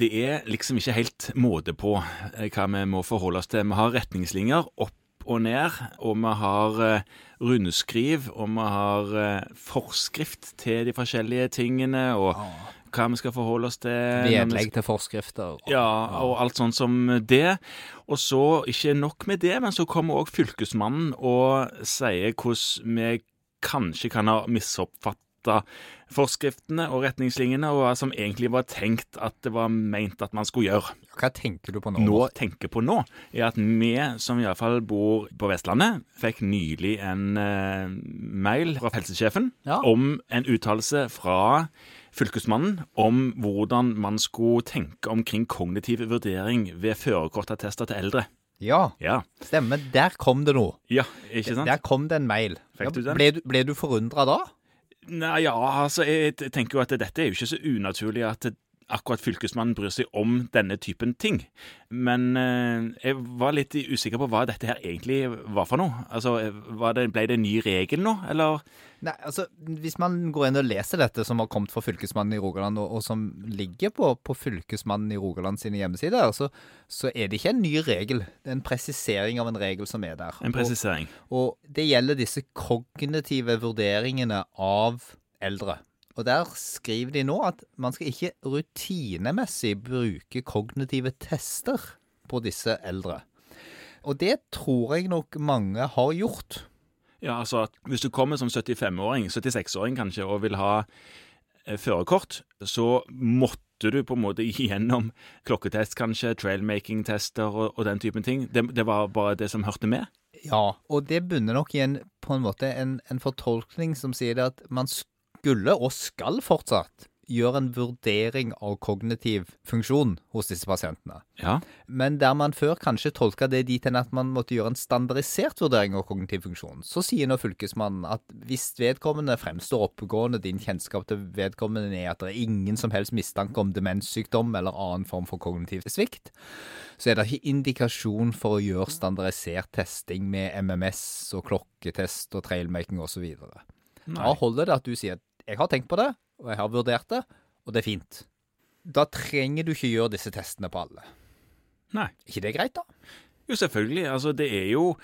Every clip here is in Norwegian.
det er liksom ikke helt måte på eh, hva vi må forholde oss til. Vi har retningslinjer opp og ned, og vi har eh, rundskriv, og vi har eh, forskrift til de forskjellige tingene, og hva vi skal forholde oss til. Vedlegg til forskrifter. ja, og alt sånt som det. Og så, ikke nok med det, men så kommer òg Fylkesmannen og sier hvordan vi kanskje kan ha misoppfatta forskriftene og retningslinjene, og hva som egentlig var tenkt at det var meint at man skulle gjøre. Hva tenker du på nå? Nå tenker på nå, er at vi som iallfall bor på Vestlandet, fikk nylig en eh, mail fra helsesjefen Ja. om en uttalelse fra Fylkesmannen om hvordan man skulle tenke omkring kognitiv vurdering ved førerkortattester til eldre. Ja, Ja, stemmer. Der kom det noe. ja ikke sant? Der kom det en mail. Fikk du den? Ble du, ble du forundra da? Nei, ja, altså, jeg tenker jo at dette er jo ikke så unaturlig at akkurat Fylkesmannen bryr seg om denne typen ting. Men eh, jeg var litt usikker på hva dette her egentlig var for noe. Altså, var det, Ble det en ny regel nå, eller? Nei, altså, Hvis man går inn og leser dette som har kommet fra Fylkesmannen i Rogaland, og, og som ligger på, på Fylkesmannen i Rogaland sine hjemmesider, så, så er det ikke en ny regel. Det er en presisering av en regel som er der. En presisering. Og, og det gjelder disse kognitive vurderingene av eldre. Og der skriver de nå at man skal ikke rutinemessig bruke kognitive tester på disse eldre. Og det tror jeg nok mange har gjort. Ja, altså at Hvis du kommer som 75-åring, 76-åring kanskje, og vil ha eh, førerkort, så måtte du på en måte igjennom klokketest, kanskje, trailmaking-tester og, og den typen ting. Det, det var bare det som hørte med. Ja, og det bunner nok i en, på en måte en, en fortolkning som sier at man skulle, og skal fortsatt, gjøre en vurdering av kognitiv funksjon hos disse pasientene. Ja. Men der man før kanskje tolka det dit hen at man måtte gjøre en standardisert vurdering av kognitiv funksjon, så sier nå fylkesmannen at hvis vedkommende fremstår oppegående, din kjennskap til vedkommende er at det er ingen som helst mistanke om demenssykdom eller annen form for kognitiv svikt, så er det ikke indikasjon for å gjøre standardisert testing med MMS og klokketest og trailmaking osv. Da holder det at du sier at jeg har tenkt på det, og jeg har vurdert det, og det er fint. Da trenger du ikke gjøre disse testene på alle. Nei. Er ikke det greit, da? Jo, selvfølgelig. Altså, det er jo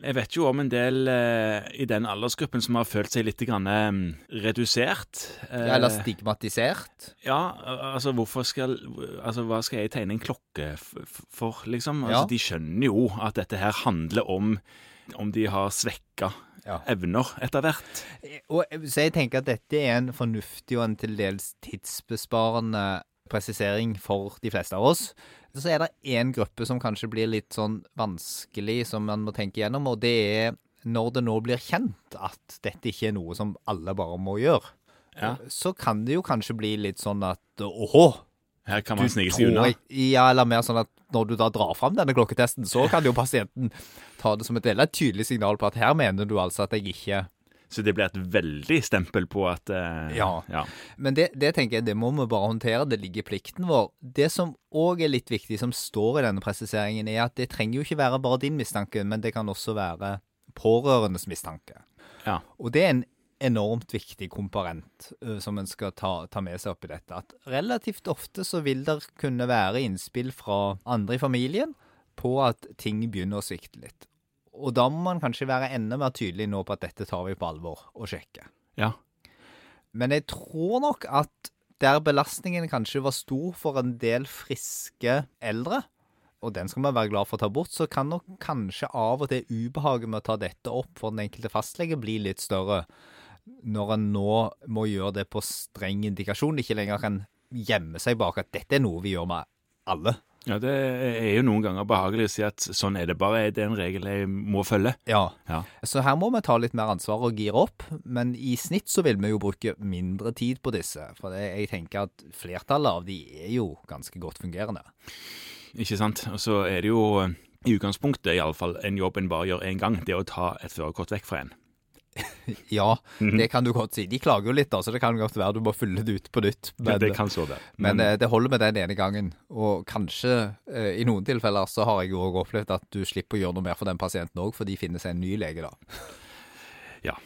Jeg vet jo om en del eh, i den aldersgruppen som har følt seg litt grann, eh, redusert. Eh, eller stigmatisert? Ja, altså hvorfor skal Altså hva skal jeg tegne en klokke for, liksom? Altså Ja. De skjønner jo at dette her handler om om de har svekka Ja. evner etter hvert. Og, så jeg tenker at dette er en fornuftig og en til dels tidsbesparende presisering for de fleste av oss. Så er det én gruppe som kanskje blir litt sånn vanskelig, som man må tenke gjennom, og det er når det nå blir kjent at dette ikke er noe som alle bare må gjøre. Ja. Så kan det jo kanskje bli litt sånn at åhå, Her kan man snike seg unna. Ja, eller mer sånn at når du da drar fram denne klokketesten, så kan jo pasienten ta det som et veldig tydelig signal på at her mener du altså at jeg ikke Så det blir et veldig stempel på at eh, Ja. ja. Men det, det tenker jeg, det må vi bare håndtere. Det ligger i plikten vår. Det som òg er litt viktig, som står i denne presiseringen, er at det trenger jo ikke være bare din mistanke, men det kan også være pårørendes mistanke. Ja. Og det er en enormt viktig komponent uh, som en skal ta, ta med seg oppi dette. At relativt ofte så vil det kunne være innspill fra andre i familien på at ting begynner å svikte litt. Og da må man kanskje være enda mer tydelig nå på at dette tar vi på alvor og sjekker. ja. Men jeg tror nok at der belastningen kanskje var stor for en del friske eldre, og den skal man være glad for å ta bort, så kan nok kanskje av og til ubehaget med å ta dette opp for den enkelte fastlege bli litt større, når en nå må gjøre det på streng indikasjon, ikke lenger kan gjemme seg bak at dette er noe vi gjør med alle. Ja, det er jo noen ganger behagelig å si at sånn er det bare. Det er en regel jeg må følge. Ja. Ja. Så her må vi ta litt mer ansvar og gire opp, men i snitt så vil vi jo bruke mindre tid på disse. For det, jeg tenker at flertallet av de er jo ganske godt fungerende. Ikke sant? Og så er det jo eh, i utgangspunktet iallfall en jobb en bare gjør én gang. Det å ta et førerkort vekk fra en. Ja, det kan du godt si. De klager jo litt, da, så det kan godt være du må fylle det ut på nytt. Ja, det kan så det. men men det holder med den ene gangen. Og kanskje eh, i noen tilfeller så har jeg jo òg opplevd at du slipper å gjøre noe mer for den pasienten òg, for de finner seg en ny lege da. Ja.